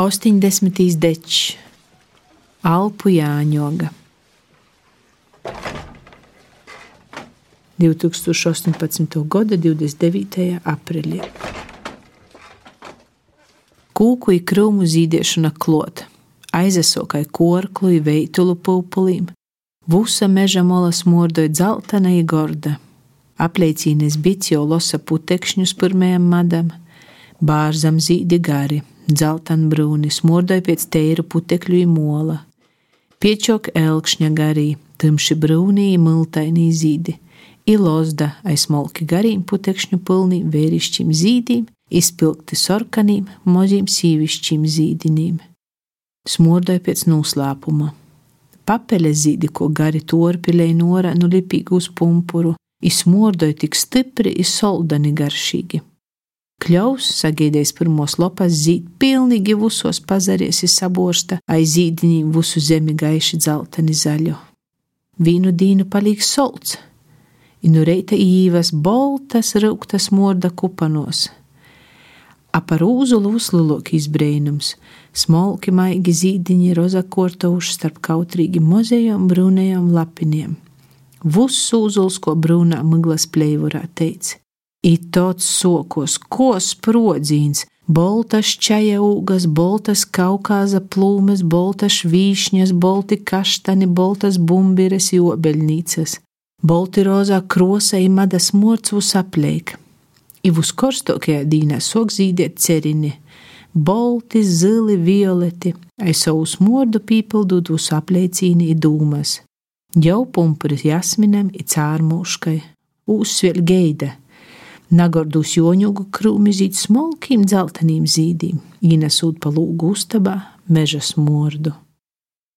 80. dečs, Alpu Jāņoga. 2018. gada 29. aprīlī. Kūku ir krūmu zīdiešana klota, aizesokai korklu, veitulu pupulīm, vusa meža mola smordoja dzeltena i gorda. Apleicīnes bits jau losa putekšņus pirmajam madam, bārzam zīdi gari, dzeltan brūni, smordoja pēc teiru putekļu mola. Piečok elkšņa garī, tumši brūnī miltainī zīdi, i lozda aiz smalki garīm putekšņu pilnī vērišķim zīdīm, izpilgti sarkanīm, maziem sīvišķiem zīdinīm. Smordoja pēc noslēpuma. Papeļa zīdi, ko gari torpilēja norā nu lipīgi uz pumpuru, izsmordoja tik stipri, izsoldani garšīgi. Kļaus, sagaidījis pirmos lopas zīd, pilnīgi visos pazarēs saborsta, aiz zīdinīm visu zemi gaiši dzelteni zaļu. Vīnu dīnu palīk solts, inu reita īvas boltas, rūktas morda kupanos, Apar uzulu uzlūk izbrēnums, smolki maigi zīdiņi roza kortauši starp kautrīgi mozējām brūnējām lapiniem. Vuss uzuls, ko brūnā miglas pleivurā teica. I tots sokos, ko sprodzīns, boltas čaja ūgas, boltas kaukāza plūmes, boltas vīšņas, bolti kaštani, boltas bumbires jobeļnīcas. Bolti rozā krosa i madas morcvus apleika i uz korstokajā dīnā sok zīdēt cerini, bolti, zili, violeti, aiz savu smordu pīpildot uz apliecīni i dūmas. Jau pumpuris jasminam i cārmūškai, uzsvēl geida, nagordus joņugu krūmi zīd smolkiem dzeltenīm zīdīm, īnesūt pa lūgu ustabā meža smordu.